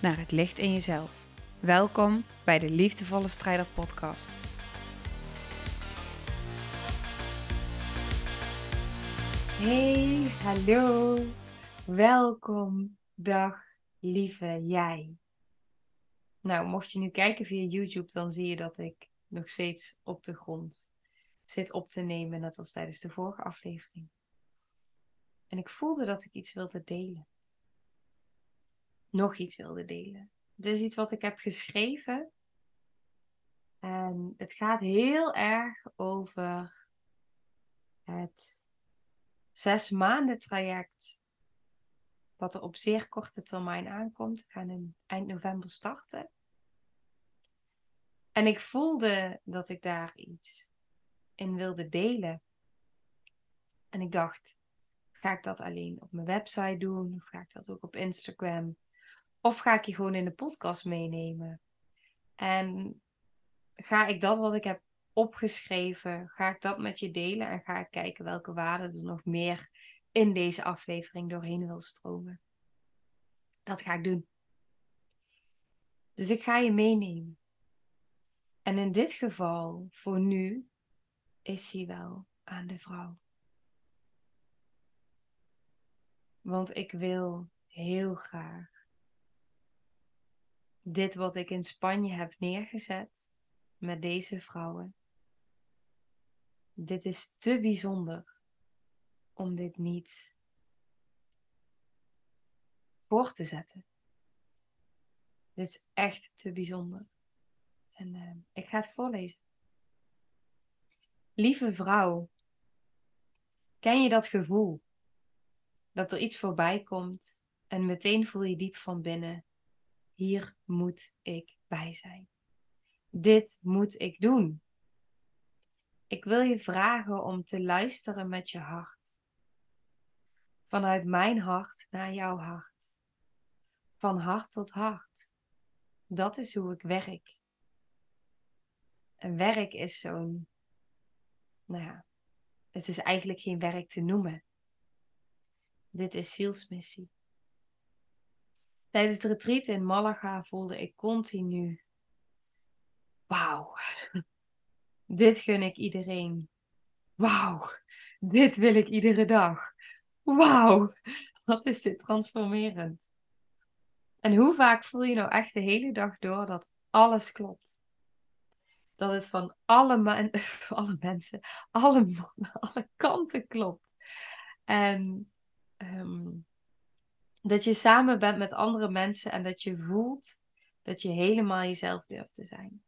naar het licht in jezelf. Welkom bij de Liefdevolle Strijder Podcast. Hey, hallo, welkom, dag, lieve jij. Nou, mocht je nu kijken via YouTube, dan zie je dat ik nog steeds op de grond zit op te nemen, net als tijdens de vorige aflevering. En ik voelde dat ik iets wilde delen. Nog iets wilde delen. Het is iets wat ik heb geschreven. En het gaat heel erg over het zes maanden traject. Wat er op zeer korte termijn aankomt. We gaan in eind november starten. En ik voelde dat ik daar iets in wilde delen. En ik dacht, ga ik dat alleen op mijn website doen? Of ga ik dat ook op Instagram? Of ga ik je gewoon in de podcast meenemen? En ga ik dat wat ik heb opgeschreven, ga ik dat met je delen en ga ik kijken welke waarden er nog meer in deze aflevering doorheen wil stromen. Dat ga ik doen. Dus ik ga je meenemen. En in dit geval, voor nu, is hij wel aan de vrouw. Want ik wil heel graag dit wat ik in Spanje heb neergezet met deze vrouwen. Dit is te bijzonder om dit niet voor te zetten. Dit is echt te bijzonder. En uh, ik ga het voorlezen. Lieve vrouw, ken je dat gevoel? Dat er iets voorbij komt en meteen voel je diep van binnen: hier moet ik bij zijn. Dit moet ik doen. Ik wil je vragen om te luisteren met je hart. Vanuit mijn hart naar jouw hart. Van hart tot hart. Dat is hoe ik werk. En werk is zo'n nou ja, het is eigenlijk geen werk te noemen. Dit is zielsmissie. Tijdens het retreat in Malaga voelde ik continu: wauw, dit gun ik iedereen. Wauw, dit wil ik iedere dag. Wauw, wat is dit transformerend. En hoe vaak voel je nou echt de hele dag door dat alles klopt? dat het van alle, alle mensen, alle, alle kanten klopt. En ehm, dat je samen bent met andere mensen en dat je voelt dat je helemaal jezelf durft te zijn.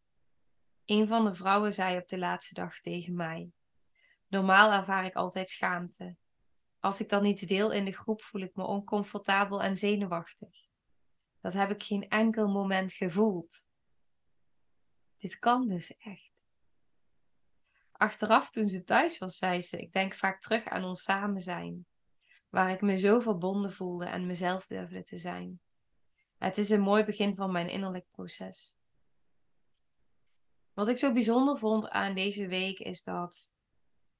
Een van de vrouwen zei op de laatste dag tegen mij: Normaal ervaar ik altijd schaamte. Als ik dan iets deel in de groep, voel ik me oncomfortabel en zenuwachtig. Dat heb ik geen enkel moment gevoeld. Dit kan dus echt. Achteraf, toen ze thuis was, zei ze: Ik denk vaak terug aan ons samen zijn, waar ik me zo verbonden voelde en mezelf durfde te zijn. Het is een mooi begin van mijn innerlijk proces. Wat ik zo bijzonder vond aan deze week is dat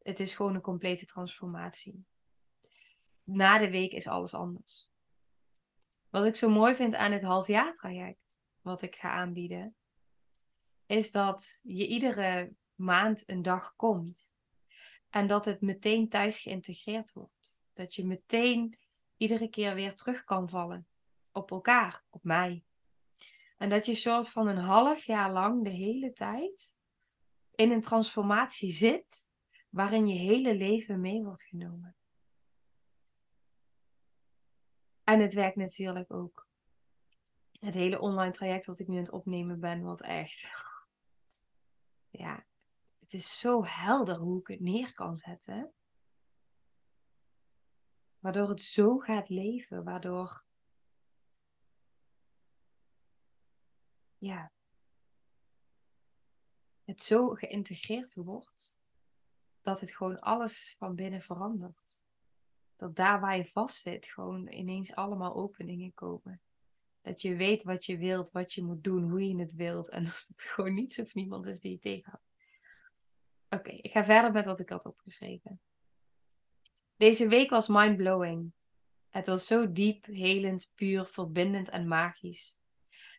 het is gewoon een complete transformatie. Na de week is alles anders. Wat ik zo mooi vind aan het halfjaartraject, wat ik ga aanbieden, is dat je iedere maand een dag komt. En dat het meteen thuis geïntegreerd wordt. Dat je meteen iedere keer weer terug kan vallen op elkaar, op mij. En dat je soort van een half jaar lang de hele tijd in een transformatie zit waarin je hele leven mee wordt genomen. En het werkt natuurlijk ook. Het hele online traject wat ik nu aan het opnemen ben, wat echt ja, het is zo helder hoe ik het neer kan zetten. Waardoor het zo gaat leven, waardoor ja, het zo geïntegreerd wordt dat het gewoon alles van binnen verandert. Dat daar waar je vast zit, gewoon ineens allemaal openingen komen. Dat je weet wat je wilt, wat je moet doen, hoe je het wilt. En dat het gewoon niets of niemand is die je tegenhoudt. Oké, ik ga verder met wat ik had opgeschreven. Deze week was mindblowing. Het was zo diep, helend, puur, verbindend en magisch.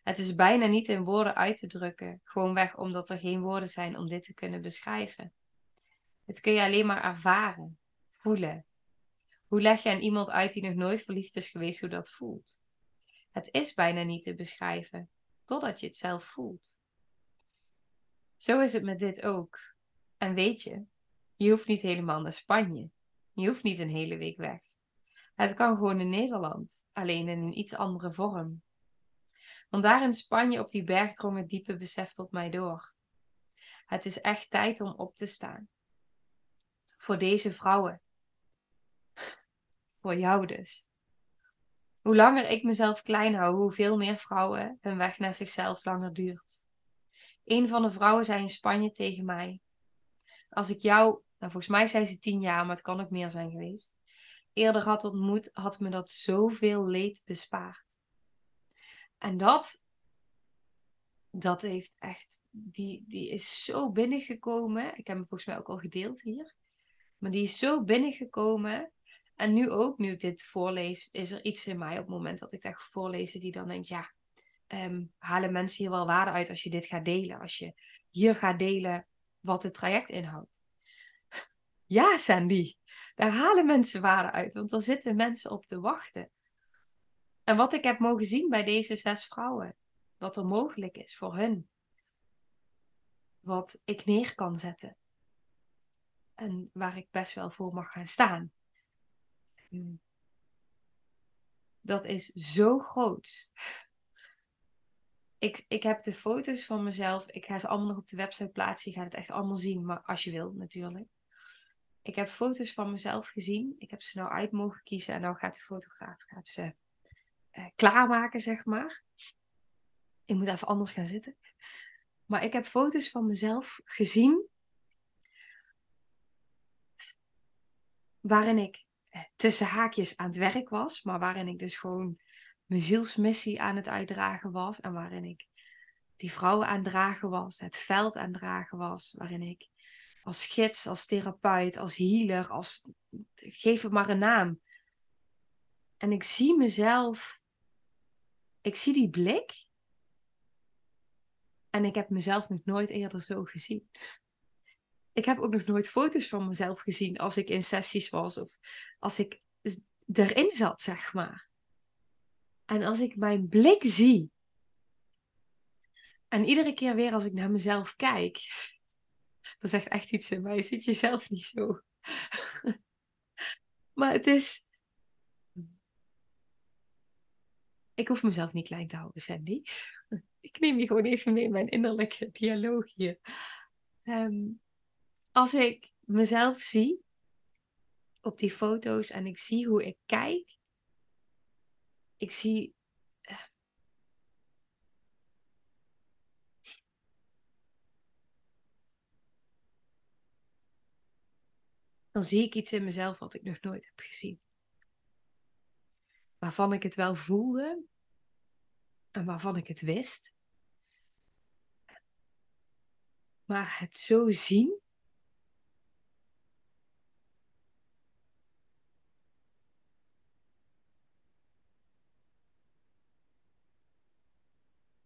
Het is bijna niet in woorden uit te drukken, gewoonweg omdat er geen woorden zijn om dit te kunnen beschrijven. Het kun je alleen maar ervaren, voelen. Hoe leg je aan iemand uit die nog nooit verliefd is geweest hoe dat voelt? Het is bijna niet te beschrijven, totdat je het zelf voelt. Zo is het met dit ook. En weet je, je hoeft niet helemaal naar Spanje. Je hoeft niet een hele week weg. Het kan gewoon in Nederland, alleen in een iets andere vorm. Want daar in Spanje op die berg drong het diepe besef tot mij door. Het is echt tijd om op te staan. Voor deze vrouwen. Voor jou dus. Hoe langer ik mezelf klein hou, hoe veel meer vrouwen hun weg naar zichzelf langer duurt. Een van de vrouwen zei in Spanje tegen mij: Als ik jou, nou volgens mij zei ze tien jaar, maar het kan ook meer zijn geweest, eerder had ontmoet, had me dat zoveel leed bespaard. En dat, dat heeft echt, die, die is zo binnengekomen. Ik heb hem volgens mij ook al gedeeld hier. Maar die is zo binnengekomen. En nu ook, nu ik dit voorlees, is er iets in mij op het moment dat ik dat ga voorlezen, die dan denkt, ja, um, halen mensen hier wel waarde uit als je dit gaat delen? Als je hier gaat delen wat het traject inhoudt. Ja, Sandy, daar halen mensen waarde uit, want er zitten mensen op te wachten. En wat ik heb mogen zien bij deze zes vrouwen, wat er mogelijk is voor hun, wat ik neer kan zetten en waar ik best wel voor mag gaan staan. Hmm. Dat is zo groot. Ik, ik heb de foto's van mezelf. Ik ga ze allemaal nog op de website plaatsen. Je gaat het echt allemaal zien, maar als je wil natuurlijk. Ik heb foto's van mezelf gezien. Ik heb ze nou uit mogen kiezen. En nou gaat de fotograaf gaat ze uh, klaarmaken, zeg maar. Ik moet even anders gaan zitten. Maar ik heb foto's van mezelf gezien. Waarin ik eh, tussen haakjes aan het werk was. Maar waarin ik dus gewoon mijn zielsmissie aan het uitdragen was. En waarin ik die vrouwen aan het dragen was. Het veld aan het dragen was. Waarin ik als gids, als therapeut, als healer, als geef het maar een naam. En ik zie mezelf, ik zie die blik. En ik heb mezelf nog nooit eerder zo gezien. Ik heb ook nog nooit foto's van mezelf gezien als ik in sessies was of als ik erin zat, zeg maar. En als ik mijn blik zie, en iedere keer weer als ik naar mezelf kijk, dat zegt echt iets in mij. Je ziet jezelf niet zo. maar het is. Ik hoef mezelf niet klein te houden, Sandy. ik neem je gewoon even mee in mijn innerlijke dialoog hier. Ehm, als ik mezelf zie op die foto's en ik zie hoe ik kijk, ik zie dan zie ik iets in mezelf wat ik nog nooit heb gezien. Waarvan ik het wel voelde en waarvan ik het wist. Maar het zo zien.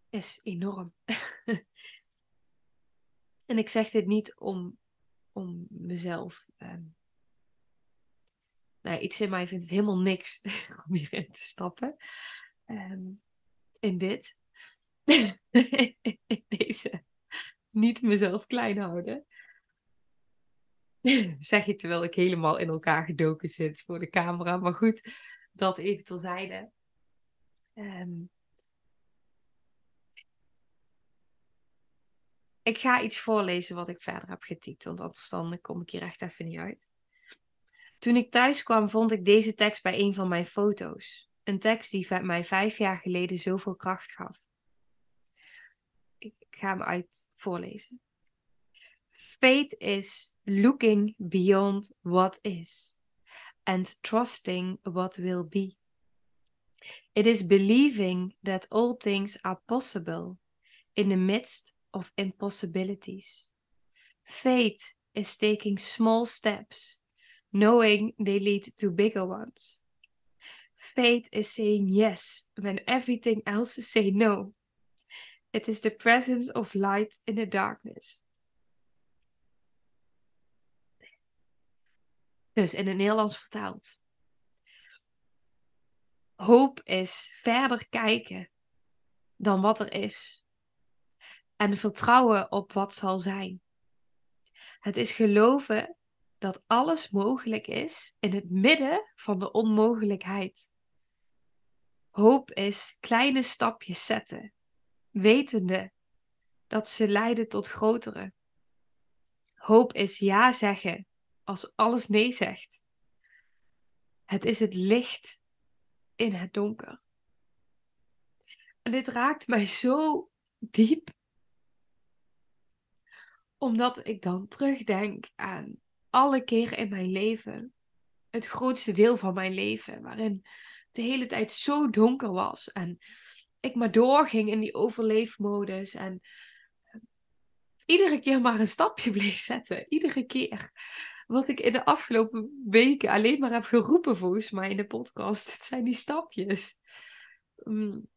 Is enorm. en ik zeg dit niet om, om mezelf um, nou, iets in mij vindt het helemaal niks om hierin te stappen. Ehm, in dit. Deze. Niet mezelf klein houden. zeg je terwijl ik helemaal in elkaar gedoken zit voor de camera. Maar goed, dat even terzijde. Um, ik ga iets voorlezen wat ik verder heb getypt, want anders dan kom ik hier echt even niet uit. Toen ik thuis kwam, vond ik deze tekst bij een van mijn foto's. Een tekst die mij vijf jaar geleden zoveel kracht gaf. ga hem uit voorlezen. Faith is looking beyond what is and trusting what will be. It is believing that all things are possible in the midst of impossibilities. Faith is taking small steps, knowing they lead to bigger ones. Faith is saying yes when everything else say no. It is the presence of light in the darkness. Dus in het Nederlands vertaald. Hoop is verder kijken dan wat er is. En vertrouwen op wat zal zijn. Het is geloven dat alles mogelijk is in het midden van de onmogelijkheid. Hoop is kleine stapjes zetten, wetende dat ze leiden tot grotere. Hoop is ja zeggen als alles nee zegt. Het is het licht in het donker. En dit raakt mij zo diep, omdat ik dan terugdenk aan alle keren in mijn leven, het grootste deel van mijn leven, waarin het de hele tijd zo donker was en ik maar doorging in die overleefmodus en iedere keer maar een stapje bleef zetten, iedere keer wat ik in de afgelopen weken alleen maar heb geroepen, volgens mij in de podcast. Het zijn die stapjes. Mm.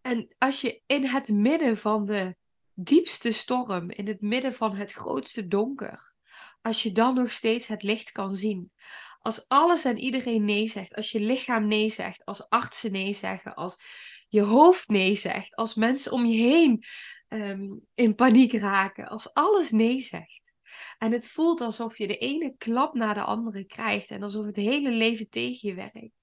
En als je in het midden van de diepste storm, in het midden van het grootste donker, als je dan nog steeds het licht kan zien. Als alles en iedereen nee zegt, als je lichaam nee zegt, als artsen nee zeggen, als je hoofd nee zegt, als mensen om je heen ehm, in paniek raken, als alles nee zegt en het voelt alsof je de ene klap na de andere krijgt en alsof het hele leven tegen je werkt.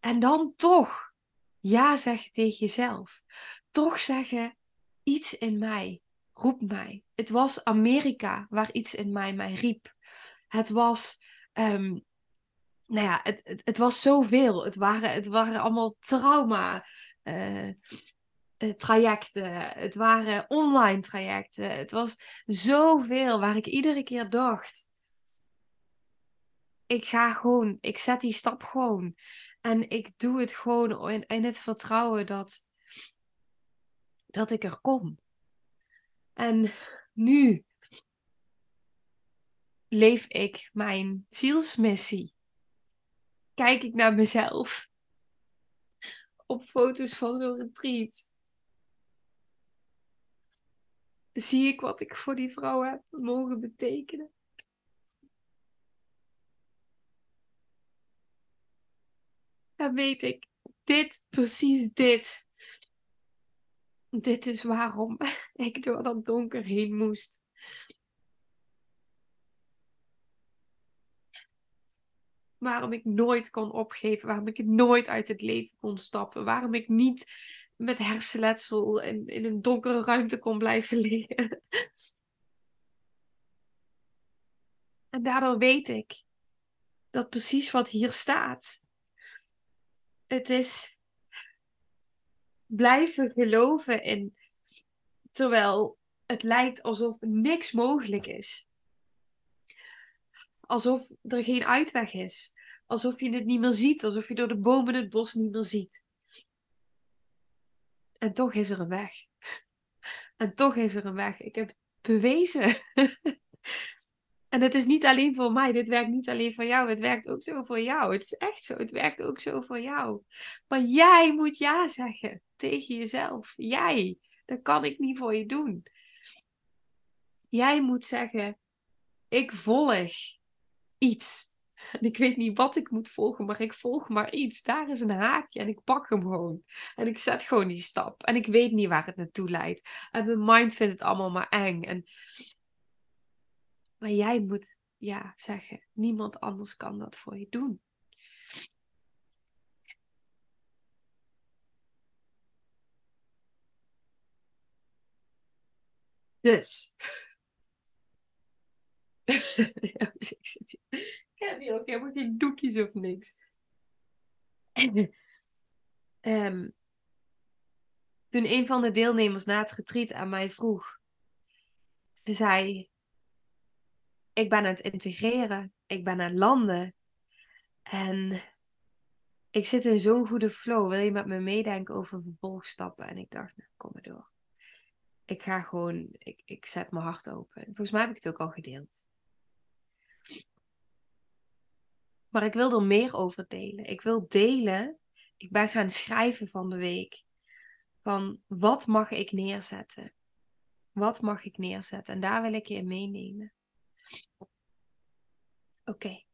En dan toch ja zeggen tegen jezelf. Toch zeggen iets in mij roept mij. Het was Amerika waar iets in mij mij riep. Het was, um, nou ja, het, het, was zoveel. Het waren, het waren allemaal trauma. Uh, uh, trajecten. Het waren online trajecten. Het was zoveel waar ik iedere keer dacht. Ik ga gewoon, ik zet die stap gewoon. En ik doe het gewoon in, in het vertrouwen dat, dat ik er kom. En nu leef ik mijn zielsmissie. Kijk ik naar mezelf op foto's van zo'n retreat. zie ik wat ik voor die vrouw heb mogen betekenen. En weet ik, dit, precies dit. Dit is waarom ik door dat donker heen moest. Waarom ik nooit kon opgeven, waarom ik nooit uit het leven kon stappen, waarom ik niet met hersenletsel in, in een donkere ruimte kon blijven liggen. En daardoor weet ik dat precies wat hier staat. Het is blijven geloven in, terwijl het lijkt alsof niks mogelijk is. Alsof er geen uitweg is. Alsof je het niet meer ziet, alsof je door de bomen het bos niet meer ziet. En toch is er een weg. En toch is er een weg. Ik heb bewezen. En het is niet alleen voor mij. Dit werkt niet alleen voor jou. Het werkt ook zo voor jou. Het is echt zo. Het werkt ook zo voor jou. Maar jij moet ja zeggen tegen jezelf. Jij. Dat kan ik niet voor je doen. Jij moet zeggen: ik volg iets. En ik weet niet wat ik moet volgen, maar ik volg maar iets. Daar is een haakje en ik pak hem gewoon. En ik zet gewoon die stap. En ik weet niet waar het naartoe leidt. En mijn mind vindt het allemaal maar eng. En... Maar jij moet ja zeggen. Niemand anders kan dat voor je doen. Dus. ja, ik heb hier ook helemaal geen doekjes of niks. um, Toen een van de deelnemers na het retreat aan mij vroeg. Ze zei, ik ben aan het integreren, ik ben aan het landen. En ik zit in zo'n goede flow. Wil je met me meedenken over vervolgstappen? En ik dacht, nou, kom maar door. Ik ga gewoon, ik, ik zet mijn hart open. Volgens mij heb ik het ook al gedeeld. Maar ik wil er meer over delen. Ik wil delen. Ik ben gaan schrijven van de week. Van wat mag ik neerzetten? Wat mag ik neerzetten? En daar wil ik je in meenemen. Oké.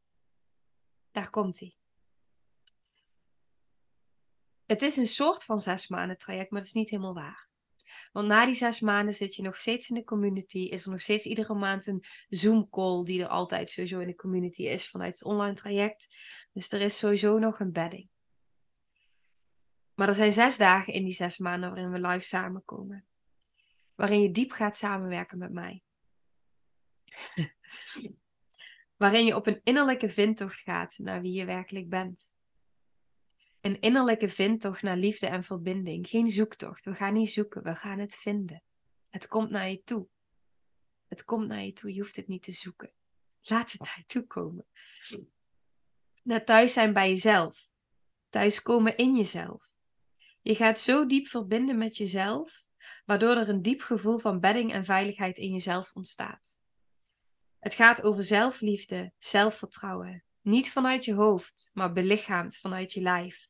Daar komt hij. Het is een soort van zes maanden traject, maar dat is niet helemaal waar. Want na die zes maanden zit je nog steeds in de community. Is er nog steeds iedere maand een Zoom-call die er altijd sowieso in de community is vanuit het online traject. Dus er is sowieso nog een bedding. Maar er zijn zes dagen in die zes maanden waarin we live samenkomen. Waarin je diep gaat samenwerken met mij. Waarin je op een innerlijke vindtocht gaat naar wie je werkelijk bent. Een innerlijke vindtocht naar liefde en verbinding. Geen zoektocht. We gaan niet zoeken, we gaan het vinden. Het komt naar je toe. Het komt naar je toe, je hoeft het niet te zoeken. Laat het naar je toe komen. Naar thuis zijn bij jezelf. Thuis komen in jezelf. Je gaat zo diep verbinden met jezelf, waardoor er een diep gevoel van bedding en veiligheid in jezelf ontstaat. Het gaat over zelfliefde, zelfvertrouwen. Niet vanuit je hoofd, maar belichaamd vanuit je lijf.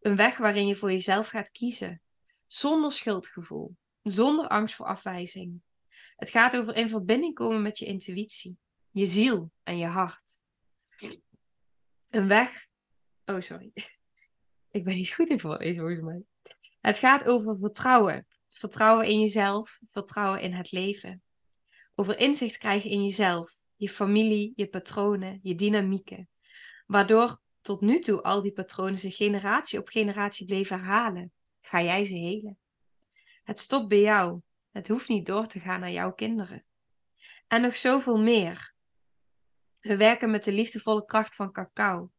Een weg waarin je voor jezelf gaat kiezen, zonder schuldgevoel, zonder angst voor afwijzing. Het gaat over in verbinding komen met je intuïtie, je ziel en je hart. Een weg. Oh, sorry. Ik ben niet goed in voorlezen, volgens mij. Het gaat over vertrouwen. Vertrouwen in jezelf, vertrouwen in het leven. Over inzicht krijgen in jezelf, je familie, je patronen, je dynamieken. Waardoor tot nu toe al die patronen zich generatie op generatie bleven herhalen. Ga jij ze helen? Het stopt bij jou. Het hoeft niet door te gaan naar jouw kinderen. En nog zoveel meer. We werken met de liefdevolle kracht van cacao,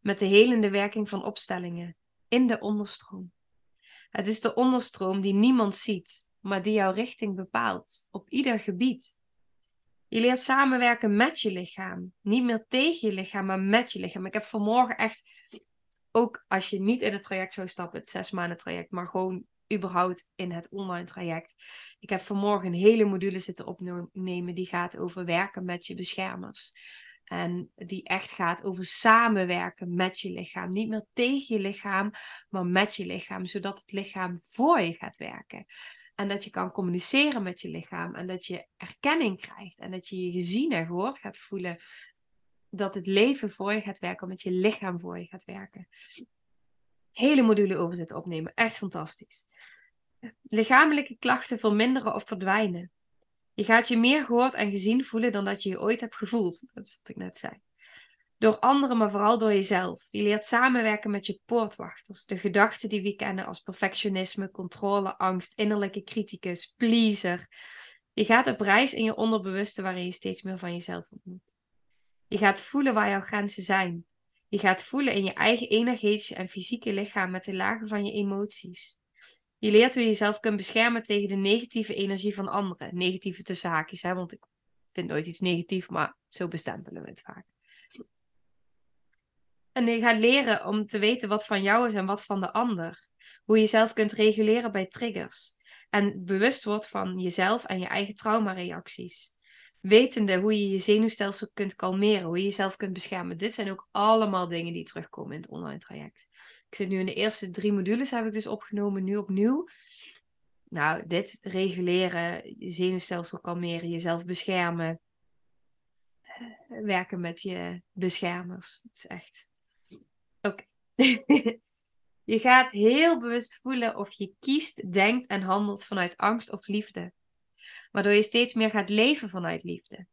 met de helende werking van opstellingen, in de onderstroom. Het is de onderstroom die niemand ziet, maar die jouw richting bepaalt, op ieder gebied. Je leert samenwerken met je lichaam. Niet meer tegen je lichaam, maar met je lichaam. Ik heb vanmorgen echt, ook als je niet in het traject zou stappen, het zes maanden traject, maar gewoon überhaupt in het online traject. Ik heb vanmorgen een hele module zitten opnemen die gaat over werken met je beschermers. En die echt gaat over samenwerken met je lichaam. Niet meer tegen je lichaam, maar met je lichaam. Zodat het lichaam voor je gaat werken. En dat je kan communiceren met je lichaam. En dat je erkenning krijgt. En dat je je gezien en gehoord gaat voelen. Dat het leven voor je gaat werken. Omdat je lichaam voor je gaat werken. Hele module over zitten opnemen. Echt fantastisch. Lichamelijke klachten verminderen of verdwijnen. Je gaat je meer gehoord en gezien voelen dan dat je je ooit hebt gevoeld. Dat is wat ik net zei. Door anderen, maar vooral door jezelf. Je leert samenwerken met je poortwachters. De gedachten die we kennen als perfectionisme, controle, angst, innerlijke criticus, pleaser. Je gaat op reis in je onderbewuste waarin je steeds meer van jezelf ontmoet. Je gaat voelen waar jouw grenzen zijn. Je gaat voelen in je eigen energetische en fysieke lichaam met de lagen van je emoties. Je leert hoe je jezelf kunt beschermen tegen de negatieve energie van anderen. Negatieve tussen haakjes, hè? want ik vind nooit iets negatief, maar zo bestempelen we het vaak. En je gaat leren om te weten wat van jou is en wat van de ander. Hoe je jezelf kunt reguleren bij triggers. En bewust wordt van jezelf en je eigen traumareacties. Wetende hoe je je zenuwstelsel kunt kalmeren, hoe je jezelf kunt beschermen. Dit zijn ook allemaal dingen die terugkomen in het online traject. Ik zit nu in de eerste drie modules, heb ik dus opgenomen, nu opnieuw. Nou, dit reguleren, je zenuwstelsel kalmeren, jezelf beschermen. Eh, werken met je beschermers. Het is echt Oké. je gaat heel bewust voelen of je kiest, denkt en handelt vanuit angst of liefde. Waardoor je steeds meer gaat leven vanuit liefde.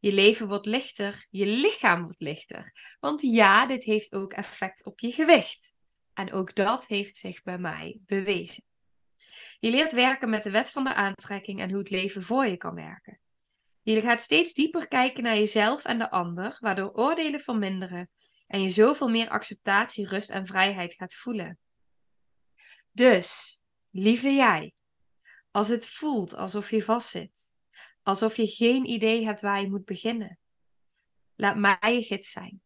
Je leven wordt lichter, je lichaam wordt lichter. Want ja, dit heeft ook effect op je gewicht. En ook dat heeft zich bij mij bewezen. Je leert werken met de wet van de aantrekking en hoe het leven voor je kan werken. Je gaat steeds dieper kijken naar jezelf en de ander, waardoor oordelen verminderen en je zoveel meer acceptatie, rust en vrijheid gaat voelen. Dus lieve jij, als het voelt alsof je vastzit, alsof je geen idee hebt waar je moet beginnen, laat mij je gids zijn.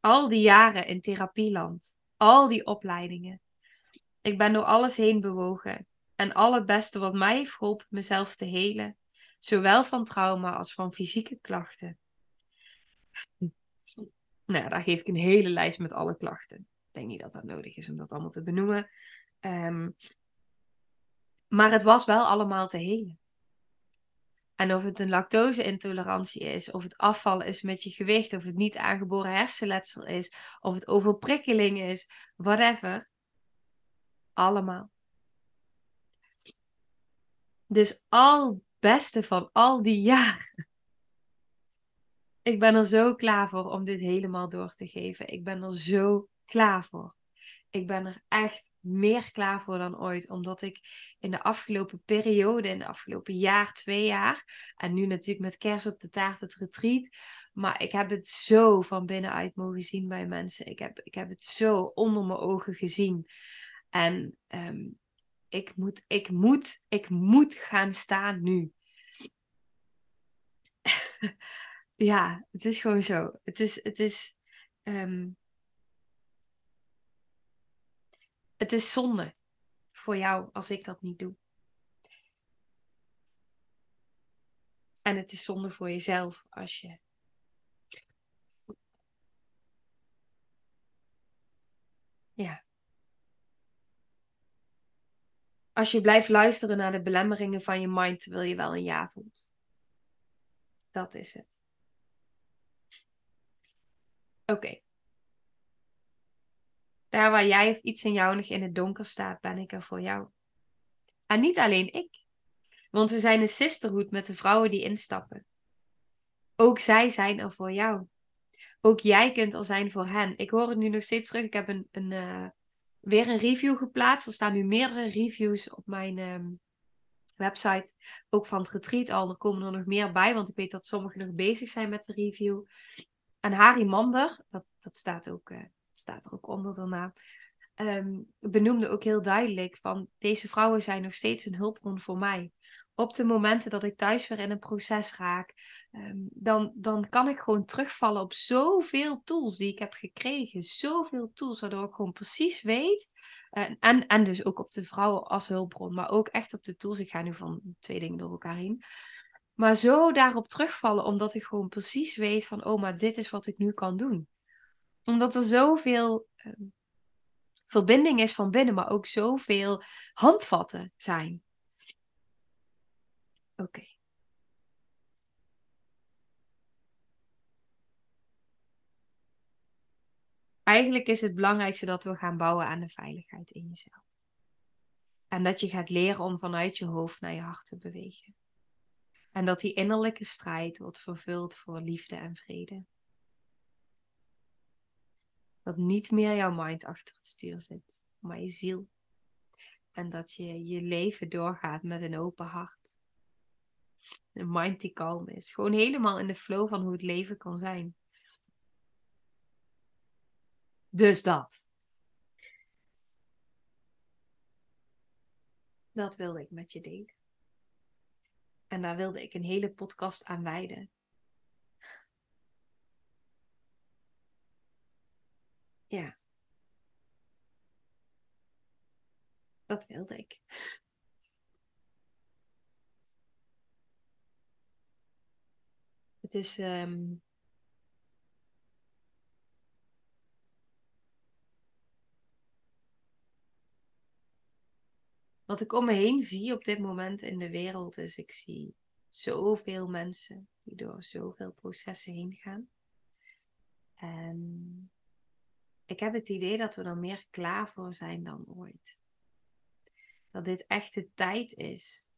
Al die jaren in therapieland, al die opleidingen. Ik ben door alles heen bewogen en al het beste wat mij heeft geholpen mezelf te helen, zowel van trauma als van fysieke klachten. Nou, daar geef ik een hele lijst met alle klachten. Ik denk niet dat dat nodig is om dat allemaal te benoemen. Um, maar het was wel allemaal te helen. En of het een lactose-intolerantie is, of het afvallen is met je gewicht, of het niet aangeboren hersenletsel is, of het overprikkeling is, whatever. Allemaal. Dus al beste van al die jaren. Ik ben er zo klaar voor om dit helemaal door te geven. Ik ben er zo klaar voor. Ik ben er echt meer klaar voor dan ooit. Omdat ik in de afgelopen periode, in de afgelopen jaar, twee jaar, en nu natuurlijk met kerst op de taart het retreat, maar ik heb het zo van binnenuit mogen zien bij mensen. Ik heb, ik heb het zo onder mijn ogen gezien. En ehm, ik, moet, ik, moet, ik moet gaan staan nu. ja, het is gewoon zo. Het is, het is ehm, Het is zonde voor jou als ik dat niet doe. En het is zonde voor jezelf als je. Ja. Als je blijft luisteren naar de belemmeringen van je mind terwijl je wel een ja voelt. Dat is het. Oké. Daar waar jij iets in jou nog in het donker staat, ben ik er voor jou. En niet alleen ik. Want we zijn een sisterhood met de vrouwen die instappen. Ook zij zijn er voor jou. Ook jij kunt er zijn voor hen. Ik hoor het nu nog steeds terug. Ik heb een, een uh, weer een review geplaatst. Er staan nu meerdere reviews op mijn ehm, website. Ook van het retreat al. Er komen er nog meer bij. Want ik weet dat sommigen nog bezig zijn met de review. En Harry Mander, dat, dat staat ook uh, staat er ook onder daarna, um, benoemde ook heel duidelijk van deze vrouwen zijn nog steeds een hulpbron voor mij. Op de momenten dat ik thuis weer in een proces raak, ehm, dan, dan kan ik gewoon terugvallen op zoveel tools die ik heb gekregen. Zoveel tools, waardoor ik gewoon precies weet. En, en, en dus ook op de vrouwen als hulpbron, maar ook echt op de tools. Ik ga nu van twee dingen door elkaar heen. Maar zo daarop terugvallen, omdat ik gewoon precies weet van, oh, maar dit is wat ik nu kan doen omdat er zoveel um, verbinding is van binnen, maar ook zoveel handvatten zijn. Oké. Eigenlijk is het belangrijkste dat we gaan bouwen aan de veiligheid in jezelf. En dat je gaat leren om vanuit je hoofd naar je hart te bewegen. En dat die innerlijke strijd wordt vervuld voor liefde en vrede. Dat niet meer jouw mind achter het stuur zit, maar je ziel. En dat je je leven doorgaat met een open hart. Een mind die kalm is. Gewoon helemaal in de flow van hoe het leven kan zijn. Dus dat. Dat wilde ik met je delen. En daar wilde ik een hele podcast aan wijden. Ja. Dat wilde ik. Het is. Um... Wat ik om me heen zie op dit moment in de wereld is, ik zie zoveel mensen die door zoveel processen heen gaan. En ik heb het idee dat we er meer klaar voor zijn dan ooit. Dat dit echt de tijd is.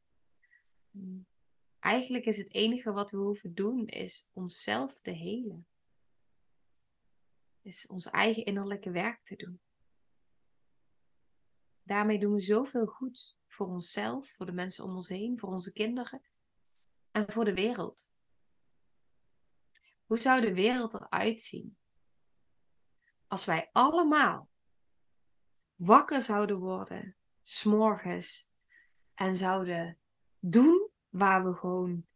Eigenlijk is het enige wat we hoeven doen, is onszelf te helen. Is ons eigen innerlijke werk te doen. Daarmee doen we zoveel goed voor onszelf, voor de mensen om ons heen, voor onze kinderen en voor de wereld. Hoe zou de wereld eruit zien als wij allemaal wakker zouden worden, s'morgens en zouden doen waar we gewoon,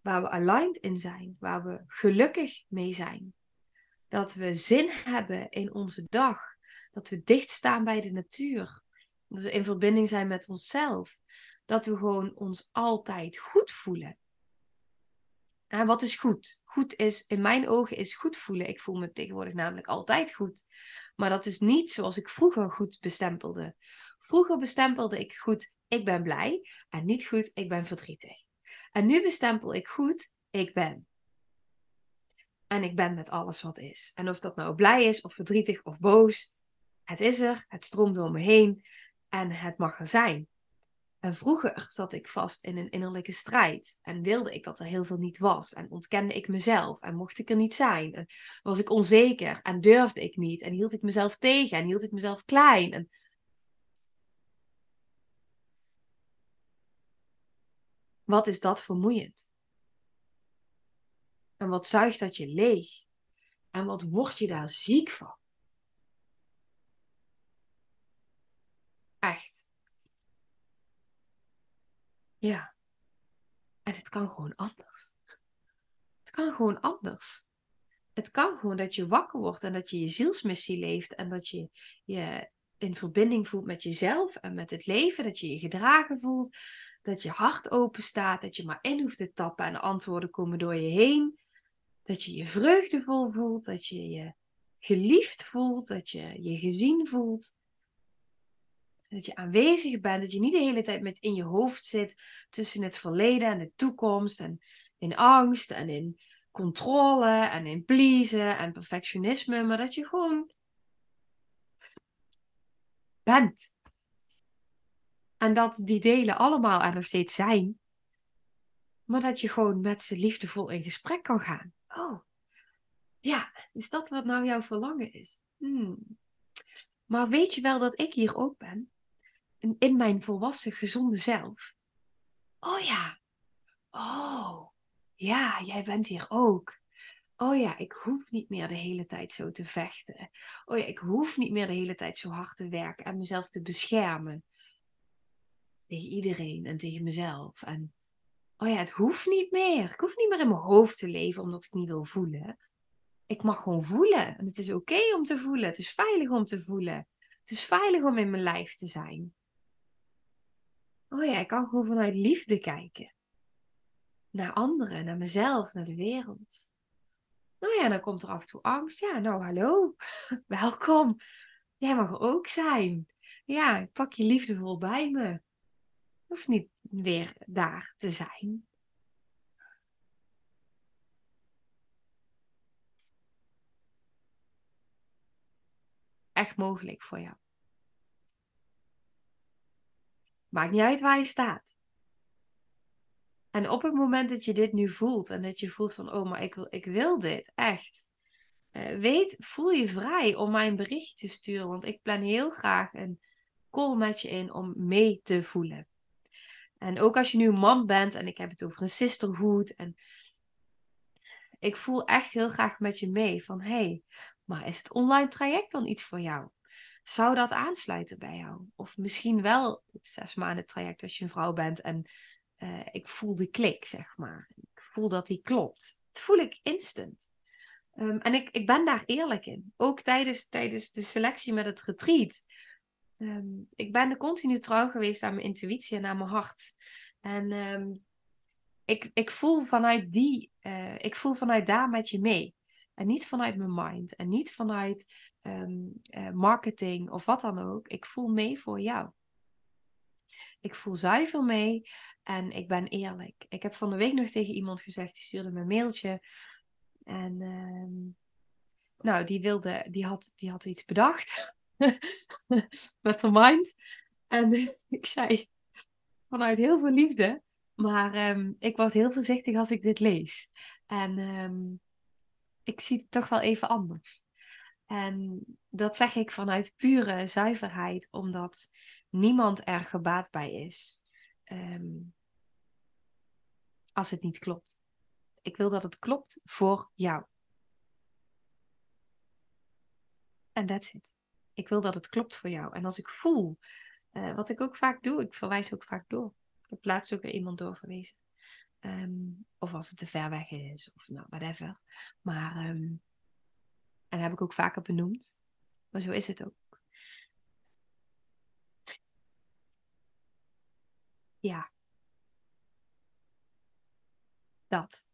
waar we aligned in zijn, waar we gelukkig mee zijn. Dat we zin hebben in onze dag, dat we dicht staan bij de natuur, dat we in verbinding zijn met onszelf, dat we gewoon ons altijd goed voelen. En wat is goed? Goed is, in mijn ogen, is goed voelen. Ik voel me tegenwoordig namelijk altijd goed. Maar dat is niet zoals ik vroeger goed bestempelde. Vroeger bestempelde ik goed, ik ben blij. En niet goed, ik ben verdrietig. En nu bestempel ik goed, ik ben. En ik ben met alles wat is. En of dat nou blij is, of verdrietig, of boos. Het is er, het stroomt door me heen. En het mag er zijn. En vroeger zat ik vast in een innerlijke strijd en wilde ik dat er heel veel niet was en ontkende ik mezelf en mocht ik er niet zijn. En was ik onzeker en durfde ik niet en hield ik mezelf tegen en hield ik mezelf klein. Wat is dat vermoeiend? En wat zuigt dat je leeg? En wat word je daar ziek van? Echt. Ja. En het kan gewoon anders. Het kan gewoon anders. Het kan gewoon dat je wakker wordt en dat je je zielsmissie leeft en dat je je in verbinding voelt met jezelf en met het leven, dat je je gedragen voelt, dat je hart open staat, dat je maar in hoeft te tappen en de antwoorden komen door je heen, dat je je vreugdevol voelt, dat je je geliefd voelt, dat je je gezien voelt. Dat je aanwezig bent, dat je niet de hele tijd met in je hoofd zit tussen het verleden en de toekomst. En in angst en in controle en in pleasen en perfectionisme. Maar dat je gewoon bent. En dat die delen allemaal er nog steeds zijn. Maar dat je gewoon met ze liefdevol in gesprek kan gaan. Oh, ja, is dat wat nou jouw verlangen is? Hmm. Maar weet je wel dat ik hier ook ben? In mijn volwassen, gezonde zelf. Oh ja. Oh. Ja, jij bent hier ook. Oh ja, ik hoef niet meer de hele tijd zo te vechten. Oh ja, ik hoef niet meer de hele tijd zo hard te werken en mezelf te beschermen. Tegen iedereen en tegen mezelf. En oh ja, het hoeft niet meer. Ik hoef niet meer in mijn hoofd te leven omdat ik niet wil voelen. Ik mag gewoon voelen. En het is oké om te voelen. Het is veilig om te voelen. Het is veilig om in mijn lijf te zijn oh ja, ik kan gewoon vanuit liefde kijken. Naar anderen, naar mezelf, naar de wereld. Nou ja, dan komt er af en toe angst. Ja, nou hallo, welkom. Jij mag ook zijn. Ja, pak je liefdevol bij me. Hoeft niet weer daar te zijn. Echt mogelijk voor jou. Maakt niet uit waar je staat. En op het moment dat je dit nu voelt en dat je voelt van, oh, maar ik wil, ik wil dit, echt. Uh, weet, voel je vrij om mij een berichtje te sturen, want ik plan heel graag een call met je in om mee te voelen. En ook als je nu man bent en ik heb het over een sisterhood en ik voel echt heel graag met je mee van, hey, maar is het online traject dan iets voor jou? Zou dat aansluiten bij jou? Of misschien wel het zes maanden traject als je een vrouw bent en uh, ik voel de klik, zeg maar. Ik voel dat die klopt. Dat voel ik instant. Um, en ik, ik ben daar eerlijk in. Ook tijdens, tijdens de selectie met het retreat. Um, ik ben er continu trouw geweest aan mijn intuïtie en aan mijn hart. En um, ik, ik voel vanuit die, uh, ik voel vanuit daar met je mee. En niet vanuit mijn mind. En niet vanuit um, marketing of wat dan ook. Ik voel mee voor jou. Ik voel zuiver mee en ik ben eerlijk. Ik heb van de week nog tegen iemand gezegd, die stuurde me een mailtje. En um, nou, die wilde, die had, die had iets bedacht met haar mind. En ik zei vanuit heel veel liefde, maar um, ik word heel voorzichtig als ik dit lees. En ik zie het toch wel even anders. En dat zeg ik vanuit pure zuiverheid, omdat niemand er gebaat bij is um, als het niet klopt. Ik wil dat het klopt voor jou. En that's it. Ik wil dat het klopt voor jou. En als ik voel Eh, wat ik ook vaak doe, ik verwijs ook vaak door. Ik heb laatst ook weer iemand doorverwezen. Ehm, of als het te ver weg is, of nou, whatever. Maar, um, en dat heb ik ook vaker benoemd. Maar zo is het ook. Ja. Dat.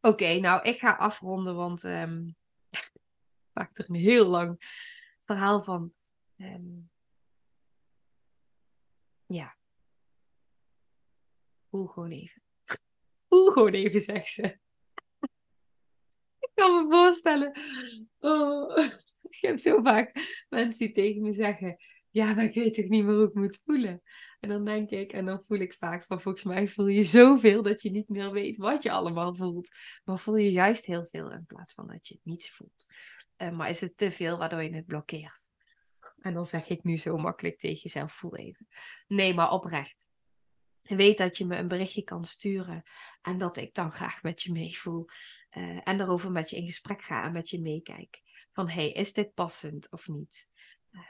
Oké, nou, ik ga afronden, want um, ik maak er een heel lang verhaal van. Ja. Voel gewoon even. Voel gewoon even, zegt ze. ik kan me voorstellen. Oh, ik heb zo vaak mensen die tegen me zeggen: Ja, maar ik weet toch niet meer hoe ik moet voelen. En dan denk ik, en dan voel ik vaak van: Volgens mij voel je zoveel dat je niet meer weet wat je allemaal voelt. Maar voel je juist heel veel in plaats van dat je het niet voelt. Uh, maar is het te veel waardoor je het blokkeert? En dan zeg ik nu zo makkelijk tegen jezelf: Voel even. Nee, maar oprecht. Weet dat je me een berichtje kan sturen en dat ik dan graag met je meevoel. Uh, en daarover met je in gesprek ga en met je meekijk. Van hey, is dit passend of niet? Uh,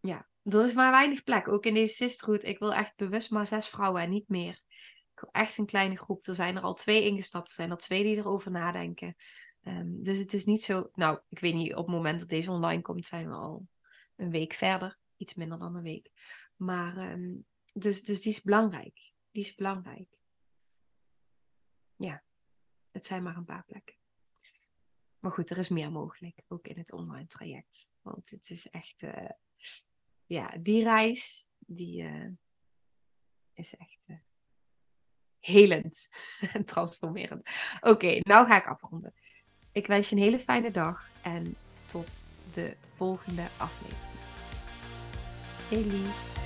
ja, er is maar weinig plek. Ook in deze sisterhood. Ik wil echt bewust maar zes vrouwen en niet meer. Ik wil echt een kleine groep. Er zijn er al twee ingestapt. Er zijn er twee die erover nadenken. Um, dus het is niet zo. Nou, ik weet niet, op het moment dat deze online komt, zijn we al een week verder. Iets minder dan een week. Maar um, dus, dus die is belangrijk. Die is belangrijk. Ja, het zijn maar een paar plekken. Maar goed, er is meer mogelijk, ook in het online traject. Want het is echt, uh, ja, die reis, die uh, is echt uh, helend en transformerend. Oké, nou ga ik afronden. Ik wens je een hele fijne dag en tot de volgende aflevering. Hey lief.